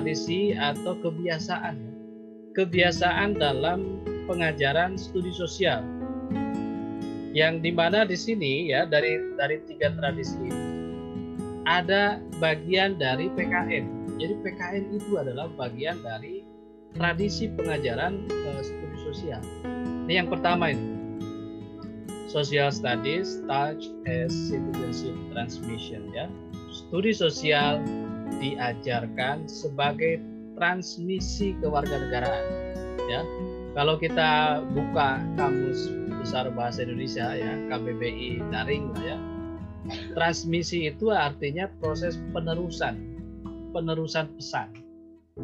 tradisi atau kebiasaan. Kebiasaan dalam pengajaran studi sosial. Yang di mana di sini ya dari dari tiga tradisi ini ada bagian dari PKN jadi PKN itu adalah bagian dari tradisi pengajaran uh, studi sosial. Ini yang pertama ini. Social Studies Touch as Citizenship Transmission ya. Studi sosial diajarkan sebagai transmisi kewarganegaraan ya. Kalau kita buka kamus besar bahasa Indonesia ya KBBI daring ya transmisi itu artinya proses penerusan penerusan pesan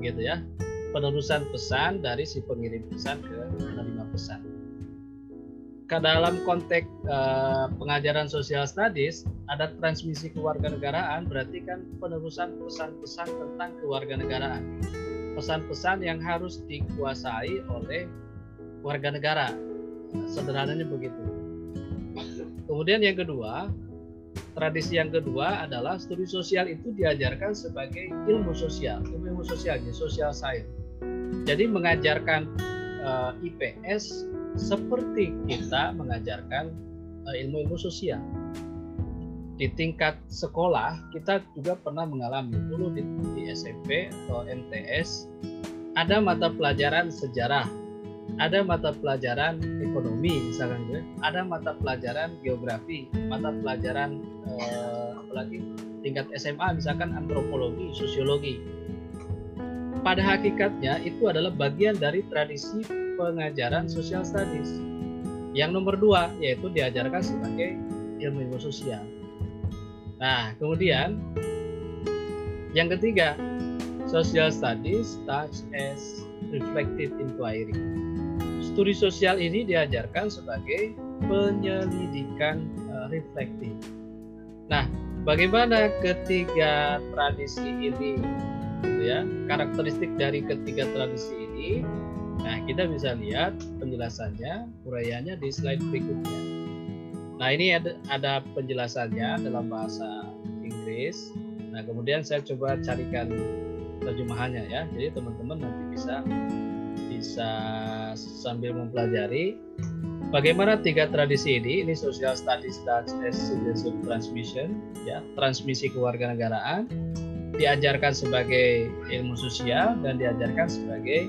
gitu ya. Penerusan pesan dari si pengirim pesan ke penerima pesan dalam konteks uh, pengajaran sosial studies ada transmisi kewarganegaraan berarti kan penerusan pesan-pesan tentang kewarganegaraan pesan-pesan yang harus dikuasai oleh warga negara. Sederhananya begitu. Kemudian yang kedua, tradisi yang kedua adalah studi sosial itu diajarkan sebagai ilmu sosial, ilmu sosialnya, social science. Jadi mengajarkan eh, IPS seperti kita mengajarkan uh, ilmu-ilmu sosial. Di tingkat sekolah kita juga pernah mengalami dulu di, di SMP atau MTS ada mata pelajaran sejarah ada mata pelajaran ekonomi misalkan ya ada mata pelajaran geografi mata pelajaran eh, apalagi tingkat SMA misalkan antropologi sosiologi. Pada hakikatnya itu adalah bagian dari tradisi pengajaran social studies yang nomor dua yaitu diajarkan sebagai ilmu ilmu sosial Nah, kemudian yang ketiga, social studies touch as reflective inquiry. Studi sosial ini diajarkan sebagai penyelidikan uh, reflektif. Nah, bagaimana ketiga tradisi ini gitu ya, karakteristik dari ketiga tradisi ini? Nah, kita bisa lihat penjelasannya, uraiannya di slide berikutnya. Nah ini ada, ada penjelasannya dalam bahasa Inggris. Nah kemudian saya coba carikan terjemahannya ya. Jadi teman-teman nanti bisa bisa sambil mempelajari bagaimana tiga tradisi ini. Ini social studies dan citizenship transmission, ya transmisi kewarganegaraan diajarkan sebagai ilmu sosial dan diajarkan sebagai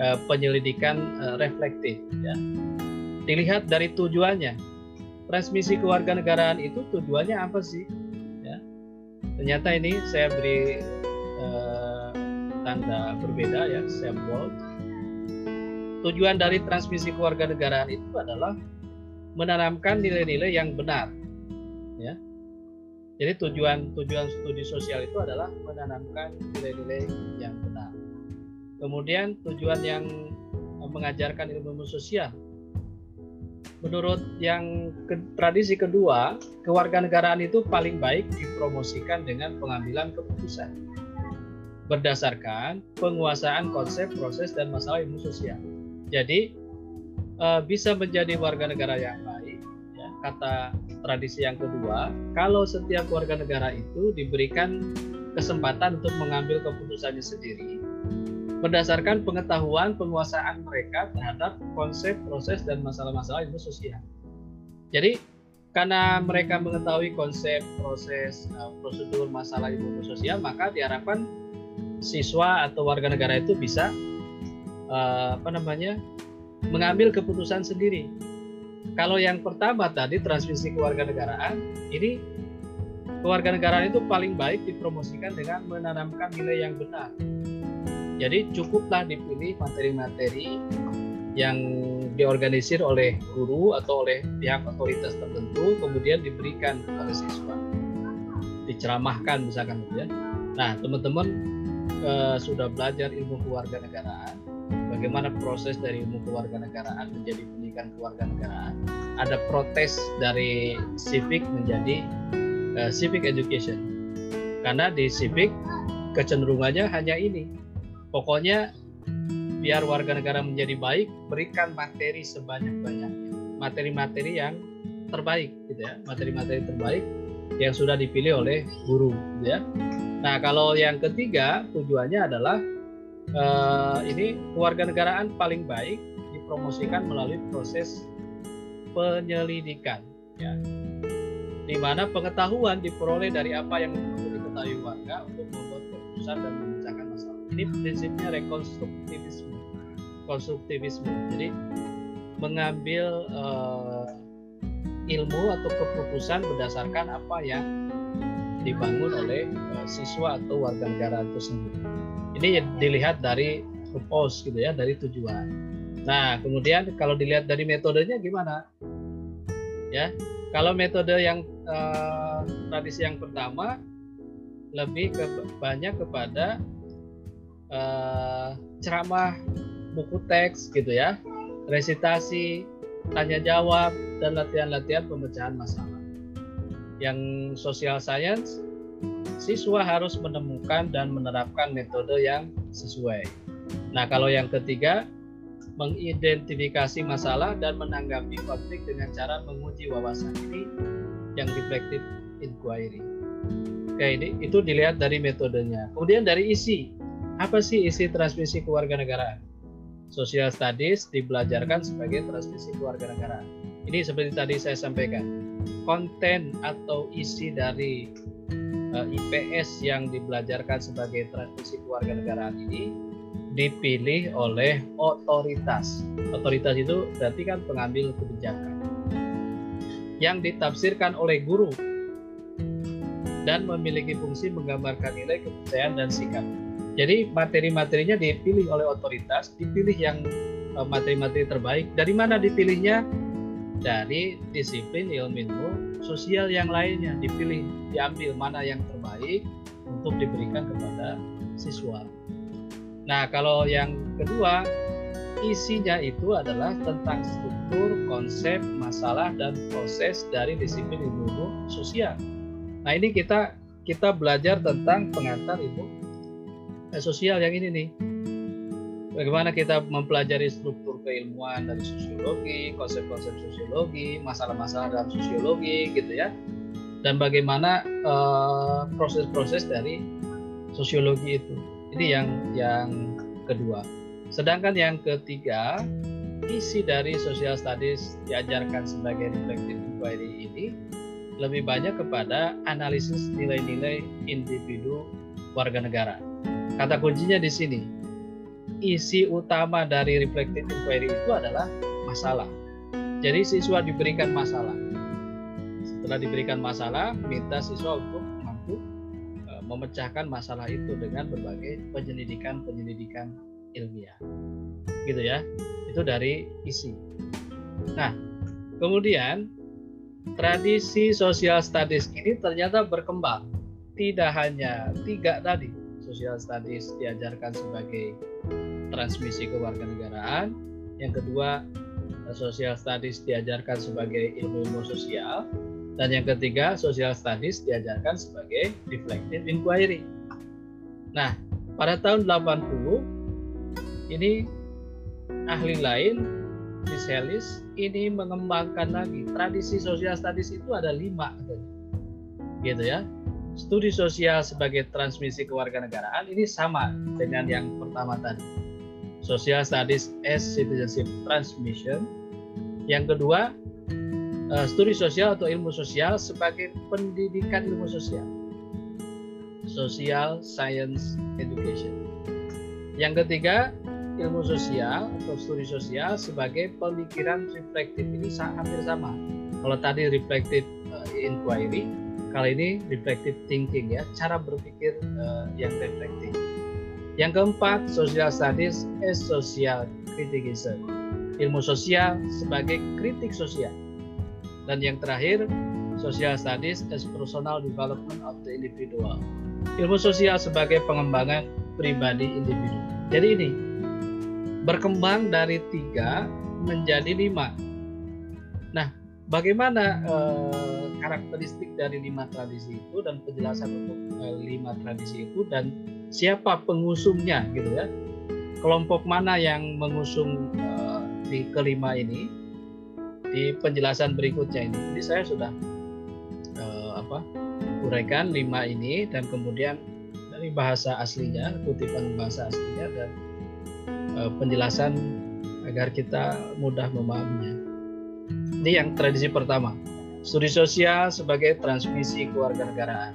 uh, penyelidikan uh, reflektif. Ya. Dilihat dari tujuannya transmisi kewarganegaraan itu tujuannya apa sih? Ya. Ternyata ini saya beri uh, tanda berbeda ya, bold. Tujuan dari transmisi kewarganegaraan itu adalah menanamkan nilai-nilai yang benar. Ya. Jadi tujuan tujuan studi sosial itu adalah menanamkan nilai-nilai yang benar. Kemudian tujuan yang mengajarkan ilmu sosial. Menurut yang ke, tradisi kedua, kewarganegaraan itu paling baik dipromosikan dengan pengambilan keputusan. Berdasarkan penguasaan konsep, proses, dan masalah ilmu sosial. Jadi uh, bisa menjadi warga negara yang baik, ya, kata tradisi yang kedua, kalau setiap warga negara itu diberikan kesempatan untuk mengambil keputusannya sendiri, berdasarkan pengetahuan penguasaan mereka terhadap konsep, proses, dan masalah-masalah ilmu sosial. Jadi, karena mereka mengetahui konsep, proses, uh, prosedur, masalah ilmu sosial, maka diharapkan siswa atau warga negara itu bisa uh, apa namanya mengambil keputusan sendiri. Kalau yang pertama tadi transmisi kewarganegaraan, ini kewarganegaraan itu paling baik dipromosikan dengan menanamkan nilai yang benar jadi cukuplah dipilih materi-materi yang diorganisir oleh guru atau oleh pihak otoritas tertentu kemudian diberikan kepada siswa. Diceramahkan misalkan gitu ya. Nah teman-teman eh, sudah belajar ilmu kewarganegaraan bagaimana proses dari ilmu kewarganegaraan menjadi pendidikan kewarganegaraan ada protes dari civic menjadi eh, civic education. Karena di civic kecenderungannya hanya ini Pokoknya biar warga negara menjadi baik, berikan materi sebanyak-banyaknya. Materi-materi yang terbaik gitu ya, materi-materi terbaik yang sudah dipilih oleh guru gitu ya. Nah, kalau yang ketiga tujuannya adalah uh, ini kewarganegaraan paling baik dipromosikan melalui proses penyelidikan, ya, di mana pengetahuan diperoleh dari apa yang diketahui warga untuk membuat keputusan dan memecahkan masalah. Ini prinsipnya rekonstruktivisme, konstruktivisme. Jadi mengambil uh, ilmu atau keputusan berdasarkan apa yang dibangun oleh uh, siswa atau warga negara itu sendiri. Ini dilihat dari purpose gitu ya, dari tujuan. Nah, kemudian kalau dilihat dari metodenya gimana? Ya, kalau metode yang uh, tradisi yang pertama lebih ke, banyak kepada uh, ceramah buku teks gitu ya, resitasi, tanya jawab dan latihan-latihan pemecahan masalah yang social science, siswa harus menemukan dan menerapkan metode yang sesuai. Nah, kalau yang ketiga, mengidentifikasi masalah dan menanggapi konflik dengan cara menguji wawasan ini yang reflective inquiry. Oke, ini itu dilihat dari metodenya. Kemudian dari isi, apa sih isi transmisi kewarganegaraan? Social studies dibelajarkan sebagai transmisi kewarganegaraan. Ini seperti tadi saya sampaikan konten atau isi dari eh, IPS yang dibelajarkan sebagai transmisi kewarganegaraan ini dipilih oleh otoritas. Otoritas itu berarti kan pengambil kebijakan yang ditafsirkan oleh guru dan memiliki fungsi menggambarkan nilai kepercayaan dan sikap. Jadi materi-materinya dipilih oleh otoritas, dipilih yang eh, materi-materi terbaik. Dari mana dipilihnya? dari disiplin ilmu sosial yang lainnya dipilih diambil mana yang terbaik untuk diberikan kepada siswa. Nah, kalau yang kedua isinya itu adalah tentang struktur, konsep, masalah dan proses dari disiplin ilmu sosial. Nah, ini kita kita belajar tentang pengantar ilmu sosial yang ini nih bagaimana kita mempelajari struktur keilmuan dari sosiologi, konsep-konsep sosiologi, masalah-masalah dalam sosiologi gitu ya. Dan bagaimana eh, proses-proses uh, dari sosiologi itu. Ini yang yang kedua. Sedangkan yang ketiga, isi dari social studies diajarkan sebagai reflective inquiry ini lebih banyak kepada analisis nilai-nilai individu warga negara. Kata kuncinya di sini, isi utama dari reflective inquiry itu adalah masalah. Jadi siswa diberikan masalah. Setelah diberikan masalah, minta siswa untuk mampu e, memecahkan masalah itu dengan berbagai penyelidikan-penyelidikan ilmiah. Gitu ya. Itu dari isi. Nah, kemudian tradisi social studies ini ternyata berkembang. Tidak hanya tiga tadi, social studies diajarkan sebagai transmisi kewarganegaraan. Yang kedua, social studies diajarkan sebagai ilmu-ilmu sosial. Dan yang ketiga, social studies diajarkan sebagai reflective inquiry. Nah, pada tahun 80 ini ahli lain Miss ini mengembangkan lagi tradisi social studies itu ada lima gitu ya studi sosial sebagai transmisi kewarganegaraan ini sama dengan yang pertama tadi Social Studies as Citizenship Transmission. Yang kedua, uh, studi sosial atau ilmu sosial sebagai pendidikan ilmu sosial. Social Science Education. Yang ketiga, ilmu sosial atau studi sosial sebagai pemikiran reflektif ini hampir sama. Kalau tadi reflective uh, inquiry, kali ini reflective thinking ya, cara berpikir uh, yang reflektif. Yang keempat, social studies as social criticism. Ilmu sosial sebagai kritik sosial. Dan yang terakhir, social studies as personal development of the individual. Ilmu sosial sebagai pengembangan pribadi individu. Jadi ini berkembang dari tiga menjadi lima. Nah, bagaimana eh, karakteristik dari lima tradisi itu dan penjelasan untuk eh, lima tradisi itu dan siapa pengusungnya gitu ya kelompok mana yang mengusung uh, di kelima ini di penjelasan berikutnya ini jadi saya sudah uh, apa uraikan lima ini dan kemudian dari bahasa aslinya, kutipan bahasa aslinya dan uh, penjelasan agar kita mudah memahaminya. Ini yang tradisi pertama. Studi sosial sebagai transmisi kewarganegaraan.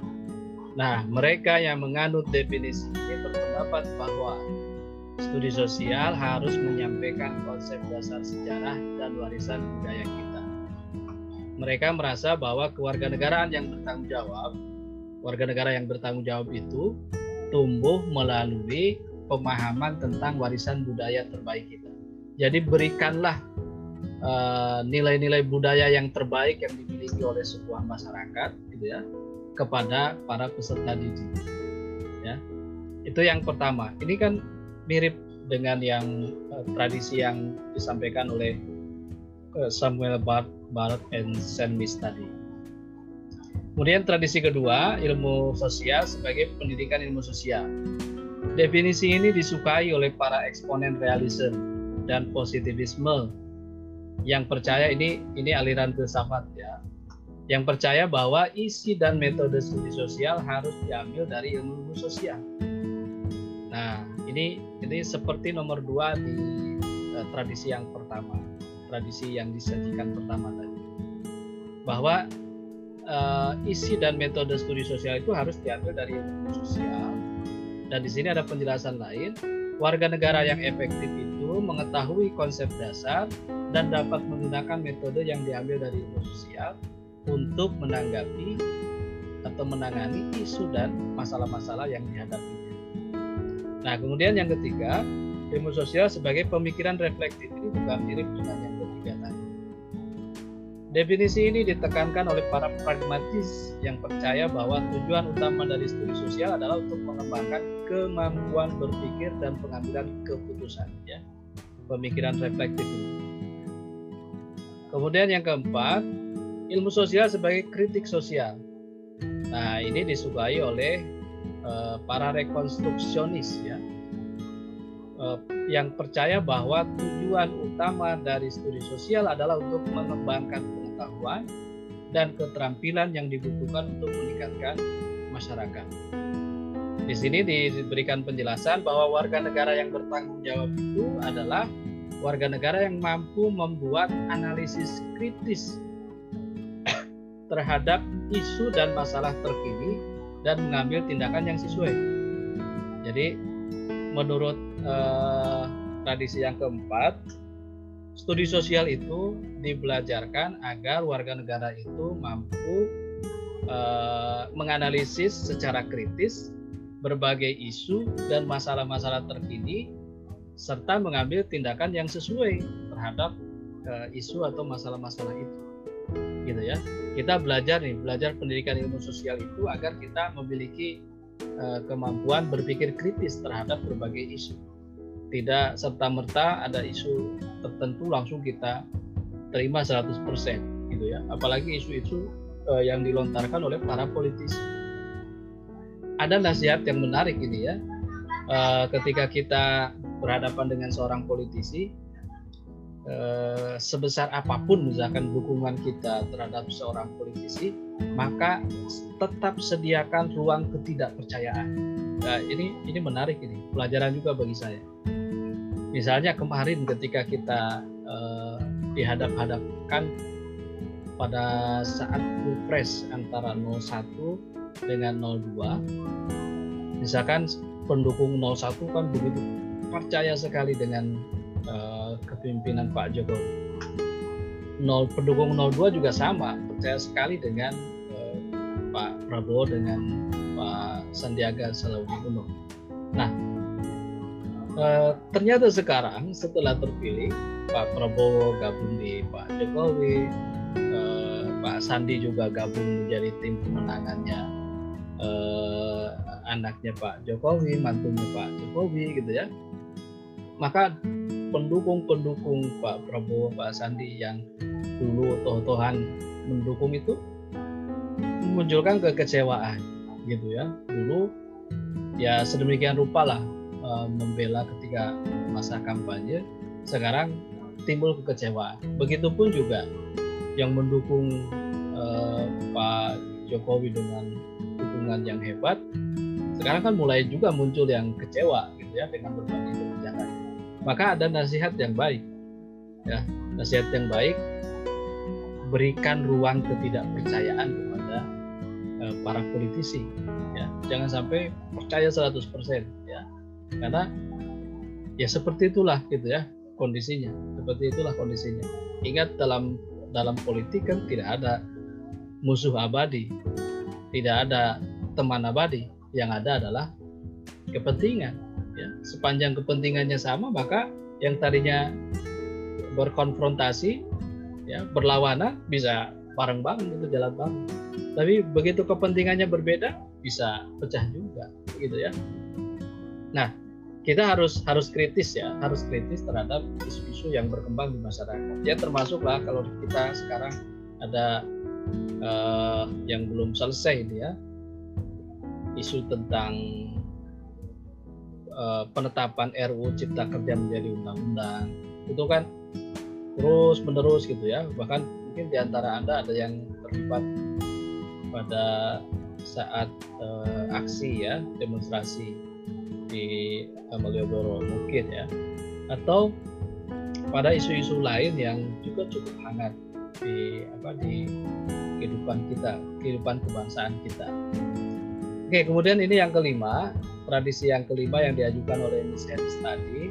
Nah, mereka yang menganut definisi ini berpendapat bahwa studi sosial harus menyampaikan konsep dasar sejarah dan warisan budaya kita. Mereka merasa bahwa kewarganegaraan yang bertanggung jawab warga negara yang bertanggung jawab itu tumbuh melalui pemahaman tentang warisan budaya terbaik kita. Jadi berikanlah nilai-nilai uh, budaya yang terbaik yang dimiliki oleh sebuah masyarakat, gitu ya, kepada para peserta didik. Ya, itu yang pertama. Ini kan mirip dengan yang uh, tradisi yang disampaikan oleh uh, Samuel Bart, Bart and Sandwich tadi Kemudian tradisi kedua, ilmu sosial sebagai pendidikan ilmu sosial. Definisi ini disukai oleh para eksponen realisme dan positivisme yang percaya ini ini aliran filsafat ya. Yang percaya bahwa isi dan metode studi sosial harus diambil dari ilmu, ilmu sosial. Nah, ini ini seperti nomor dua di uh, tradisi yang pertama, tradisi yang disajikan pertama tadi, bahwa uh, isi dan metode studi sosial itu harus diambil dari ilmu sosial. Dan di sini ada penjelasan lain, warga negara yang efektif itu mengetahui konsep dasar dan dapat menggunakan metode yang diambil dari ilmu sosial untuk menanggapi atau menangani isu dan masalah-masalah yang dihadapinya. Nah, kemudian yang ketiga, ilmu sosial sebagai pemikiran reflektif ini juga mirip dengan yang Definisi ini ditekankan oleh para pragmatis yang percaya bahwa tujuan utama dari studi sosial adalah untuk mengembangkan kemampuan berpikir dan pengambilan keputusan ya. Pemikiran reflektif. Kemudian yang keempat, ilmu sosial sebagai kritik sosial. Nah, ini disukai oleh uh, para rekonstruksionis ya. Uh, yang percaya bahwa tujuan utama dari studi sosial adalah untuk mengembangkan pengetahuan dan keterampilan yang dibutuhkan untuk meningkatkan masyarakat. Di sini diberikan penjelasan bahwa warga negara yang bertanggung jawab itu adalah warga negara yang mampu membuat analisis kritis terhadap isu dan masalah terkini dan mengambil tindakan yang sesuai. Jadi menurut eh, tradisi yang keempat, Studi sosial itu dibelajarkan agar warga negara itu mampu uh, menganalisis secara kritis berbagai isu dan masalah-masalah terkini serta mengambil tindakan yang sesuai terhadap uh, isu atau masalah-masalah itu. Gitu ya. Kita belajar nih, belajar pendidikan ilmu sosial itu agar kita memiliki uh, kemampuan berpikir kritis terhadap berbagai isu tidak serta-merta ada isu tertentu langsung kita terima 100% gitu ya. Apalagi isu-isu uh, yang dilontarkan oleh para politisi. Ada nasihat yang menarik ini ya. Uh, ketika kita berhadapan dengan seorang politisi uh, sebesar apa pun misalkan dukungan kita terhadap seorang politisi, maka tetap sediakan ruang ketidakpercayaan. Nah, ini ini menarik ini, pelajaran juga bagi saya Misalnya kemarin ketika kita uh, dihadap-hadapkan pada saat pilpres antara 01 dengan 02, misalkan pendukung 01 kan begitu percaya sekali dengan uh, kepemimpinan Pak Jokowi. Nol, pendukung 02 juga sama percaya sekali dengan uh, Pak Prabowo dengan Pak Sandiaga Salahuddin Uno. Nah, Uh, ternyata sekarang setelah terpilih Pak Prabowo gabung di Pak Jokowi, uh, Pak Sandi juga gabung menjadi tim pemenangannya uh, anaknya Pak Jokowi, mantunya Pak Jokowi gitu ya. Maka pendukung-pendukung Pak Prabowo, Pak Sandi yang dulu toh-tohan mendukung itu memunculkan kekecewaan gitu ya. Dulu ya sedemikian rupa lah uh, membela ketika masa kampanye sekarang timbul kekecewaan. Begitupun juga yang mendukung uh, Pak Jokowi dengan dukungan yang hebat sekarang kan mulai juga muncul yang kecewa gitu ya dengan berbagai kebijakan. Maka ada nasihat yang baik ya. Nasihat yang baik berikan ruang ketidakpercayaan kepada uh, para politisi ya. Jangan sampai percaya 100% ya karena ya seperti itulah gitu ya kondisinya. Seperti itulah kondisinya. Ingat dalam dalam politik kan tidak ada musuh abadi. Tidak ada teman abadi. Yang ada adalah kepentingan ya. Sepanjang kepentingannya sama maka yang tadinya berkonfrontasi ya berlawanan bisa bareng-bareng itu jalan bareng tapi begitu kepentingannya berbeda bisa pecah juga gitu ya. Nah kita harus harus kritis ya harus kritis terhadap isu-isu yang berkembang di masyarakat. Ya termasuklah kalau kita sekarang ada uh, yang belum selesai ini ya isu tentang uh, penetapan RUU Cipta Kerja menjadi undang-undang. Itu kan terus menerus gitu ya. Bahkan mungkin di antara anda ada yang terlibat pada saat uh, aksi ya demonstrasi di Malioboro mungkin ya. Atau pada isu-isu lain yang juga cukup hangat di apa di kehidupan kita kehidupan kebangsaan kita. Oke, kemudian ini yang kelima, tradisi yang kelima yang diajukan oleh Miss Harris tadi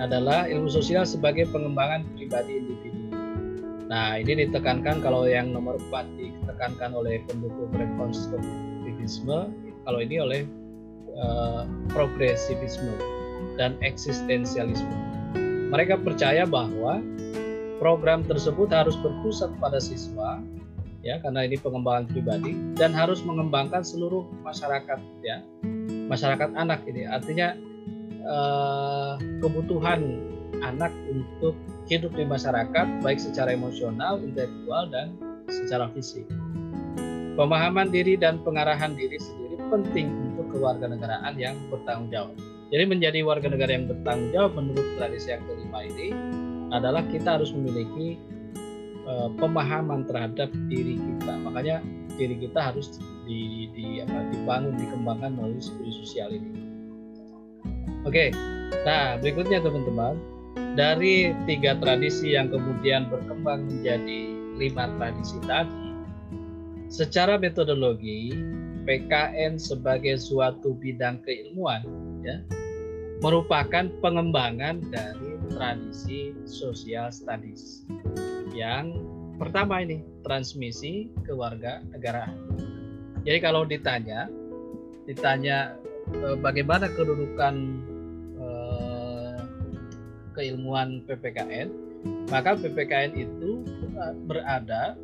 adalah ilmu sosial sebagai pengembangan pribadi individu. Nah, ini ditekankan kalau yang nomor 4 ditekankan oleh pendukung rekonstruktivisme, kalau ini oleh uh, progresivisme dan eksistensialisme. Mereka percaya bahwa program tersebut harus berpusat pada siswa ya karena ini pengembangan pribadi dan harus mengembangkan seluruh masyarakat ya masyarakat anak ini artinya eh, kebutuhan anak untuk hidup di masyarakat baik secara emosional, intelektual dan secara fisik. Pemahaman diri dan pengarahan diri sendiri penting kewarganegaraan yang bertanggung jawab. Jadi menjadi warga negara yang bertanggung jawab menurut tradisi yang kelima ini adalah kita harus memiliki uh, pemahaman terhadap diri kita. Makanya diri kita harus di, di apa, dibangun, dikembangkan melalui studi sosial ini. Oke, nah berikutnya teman-teman dari tiga tradisi yang kemudian berkembang menjadi lima tradisi tadi, secara metodologi PKN sebagai suatu bidang keilmuan ya merupakan pengembangan dari tradisi sosial studies yang pertama ini transmisi ke warga negara. Jadi kalau ditanya, ditanya eh, bagaimana kedudukan eh, keilmuan PPKN, maka PPKN itu eh, berada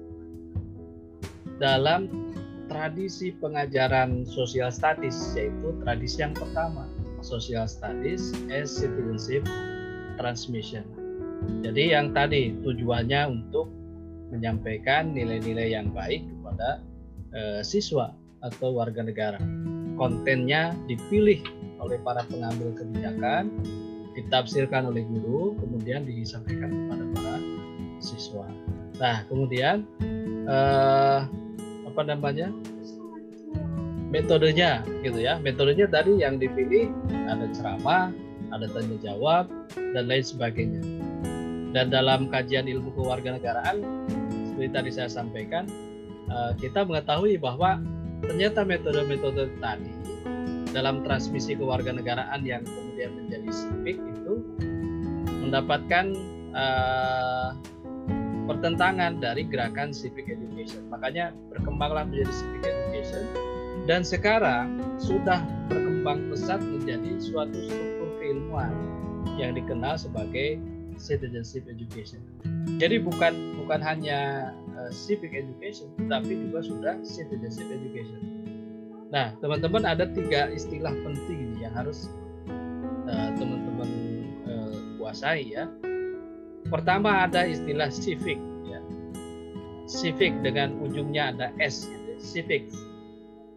dalam tradisi pengajaran sosial studies yaitu tradisi yang pertama social studies as citizenship transmission jadi yang tadi tujuannya untuk menyampaikan nilai-nilai yang baik kepada eh, siswa atau warga negara. Kontennya dipilih oleh para pengambil kebijakan, ditafsirkan oleh guru, kemudian disampaikan kepada para siswa. Nah, kemudian eh, apa namanya? metodenya gitu ya. Metodenya tadi yang dipilih ada ceramah, ada tanya jawab dan lain sebagainya dan dalam kajian ilmu kewarganegaraan seperti tadi saya sampaikan eh, kita mengetahui bahwa ternyata metode-metode tadi dalam transmisi kewarganegaraan yang kemudian menjadi civic itu mendapatkan uh, pertentangan dari gerakan civic education. Makanya berkembanglah menjadi civic education dan sekarang sudah berkembang pesat menjadi suatu struktur keilmuan yang dikenal sebagai citizenship education. Jadi bukan bukan hanya uh, civic education, tapi juga sudah citizenship education. Nah, teman-teman ada tiga istilah penting yang harus uh, teman-teman uh, kuasai ya. Pertama ada istilah civic ya. Civic dengan ujungnya ada S gitu. Civic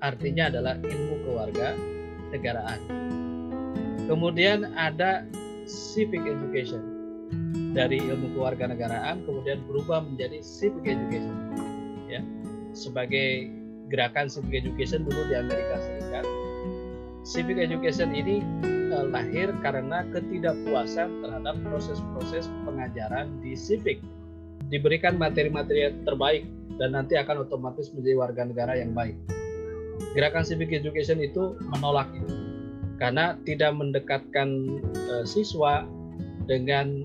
artinya adalah ilmu keluarga negaraan. Kemudian ada civic education dari ilmu kewarganegaraan kemudian berubah menjadi civic education ya sebagai gerakan civic education dulu di Amerika Serikat civic education ini lahir karena ketidakpuasan terhadap proses-proses pengajaran di civic. Diberikan materi-materi terbaik dan nanti akan otomatis menjadi warga negara yang baik. Gerakan civic education itu menolak itu karena tidak mendekatkan uh, siswa dengan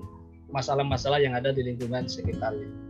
masalah-masalah yang ada di lingkungan sekitarnya.